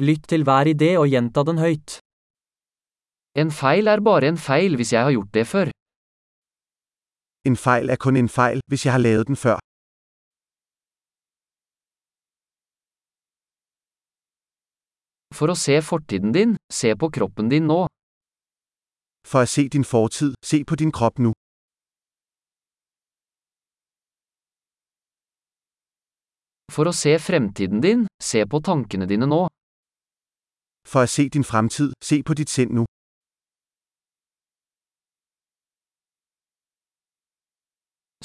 Lytt til hver idé og gjenta den høyt. En feil er bare en feil hvis jeg har gjort det før. En fejl er kun en fejl, hvis jeg har lavet den før. For å se fortiden din, se på kroppen din nå. For at se din fortid, se på din krop nu. For å se fremtiden din, se på tankene dine nå. For at se din fremtid, se på dit sind nu.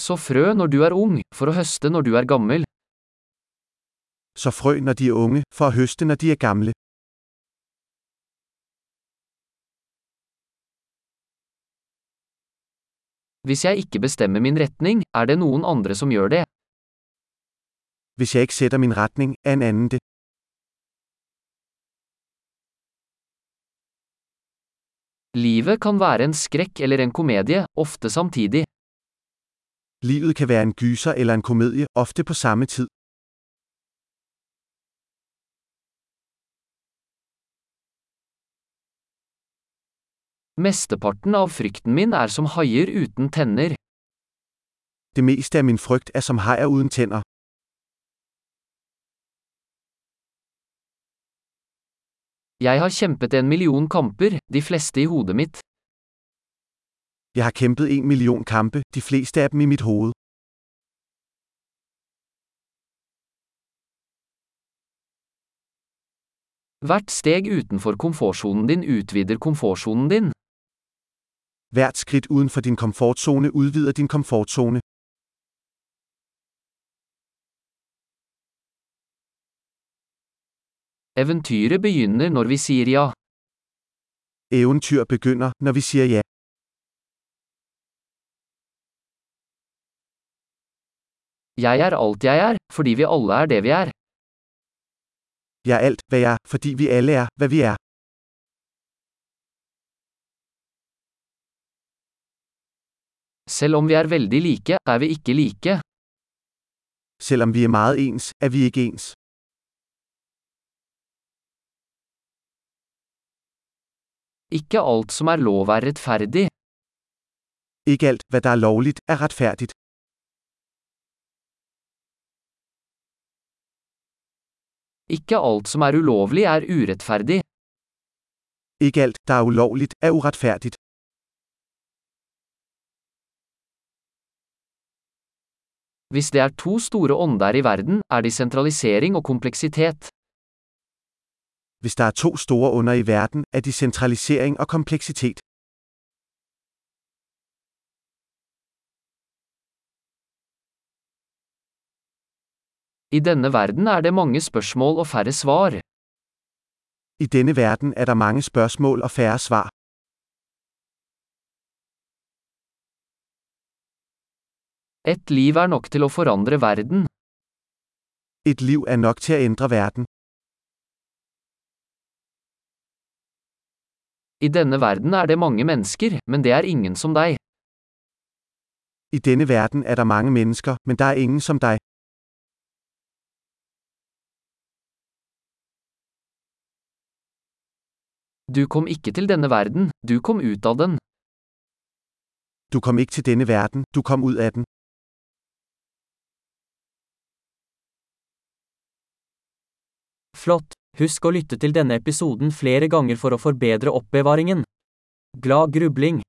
Så frø når du er ung, for å høste når du er gammel. Så frø når de er unge, for å høste når de er gamle. Hvis jeg ikke bestemmer min retning, er det noen andre som gjør det. Hvis jeg ikke sætter min retning, er en annen det. Livet kan være en skrekk eller en komedie, ofte samtidig. Livet kan være en gyser eller en komedie, ofte på samme tid. Mesteparten av frykten min er som haier uten tenner. Det meste av min frykt er som haier uden tænder. Jeg har kjempet en million kamper, de fleste i hodet mitt. Jeg har kjempet en million kampe, de fleste av dem i mitt hoved. Hvert steg utenfor komfortsonen din utvider komfortsonen din. Hvert skritt utenfor din komfortzone utvider din komfortzone. Eventyret begynner når vi sier ja. Eventyr begynner når vi sier ja. Jeg er alt jeg er, fordi vi alle er det vi er. Jeg er alt, hva jeg er, fordi vi alle er, hva vi er. Selv om vi er veldig like, er vi ikke like. Selv om vi er meget ens, er vi ikke ens. Ikke alt som er lov er rettferdig. Ikke alt, hva der er lovligt, er rettferdig. Ikke alt som er ulovlig er urettferdig. Ikke alt, der er ulovlig er urettferdig. Hvis det er to store ånder i verden, er de sentralisering og kompleksitet. Hvis der er to store under i verden, er de sentralisering og kompleksitet. I denne verden er det mange spørsmål og færre svar. I denne verden er der mange spørsmål og færre svar. Et liv er nok til å forandre verden. Et liv er nok til å endre verden. I denne verden er det mange mennesker, men det er ingen som deg. I denne verden er der mange mennesker, men der er ingen som deg. Du kom ikke til denne verden, du kom ut av den. Du kom ikke til denne verden, du kom ut av den. Flott! Husk å lytte til denne episoden flere ganger for å forbedre oppbevaringen. Glad grubling!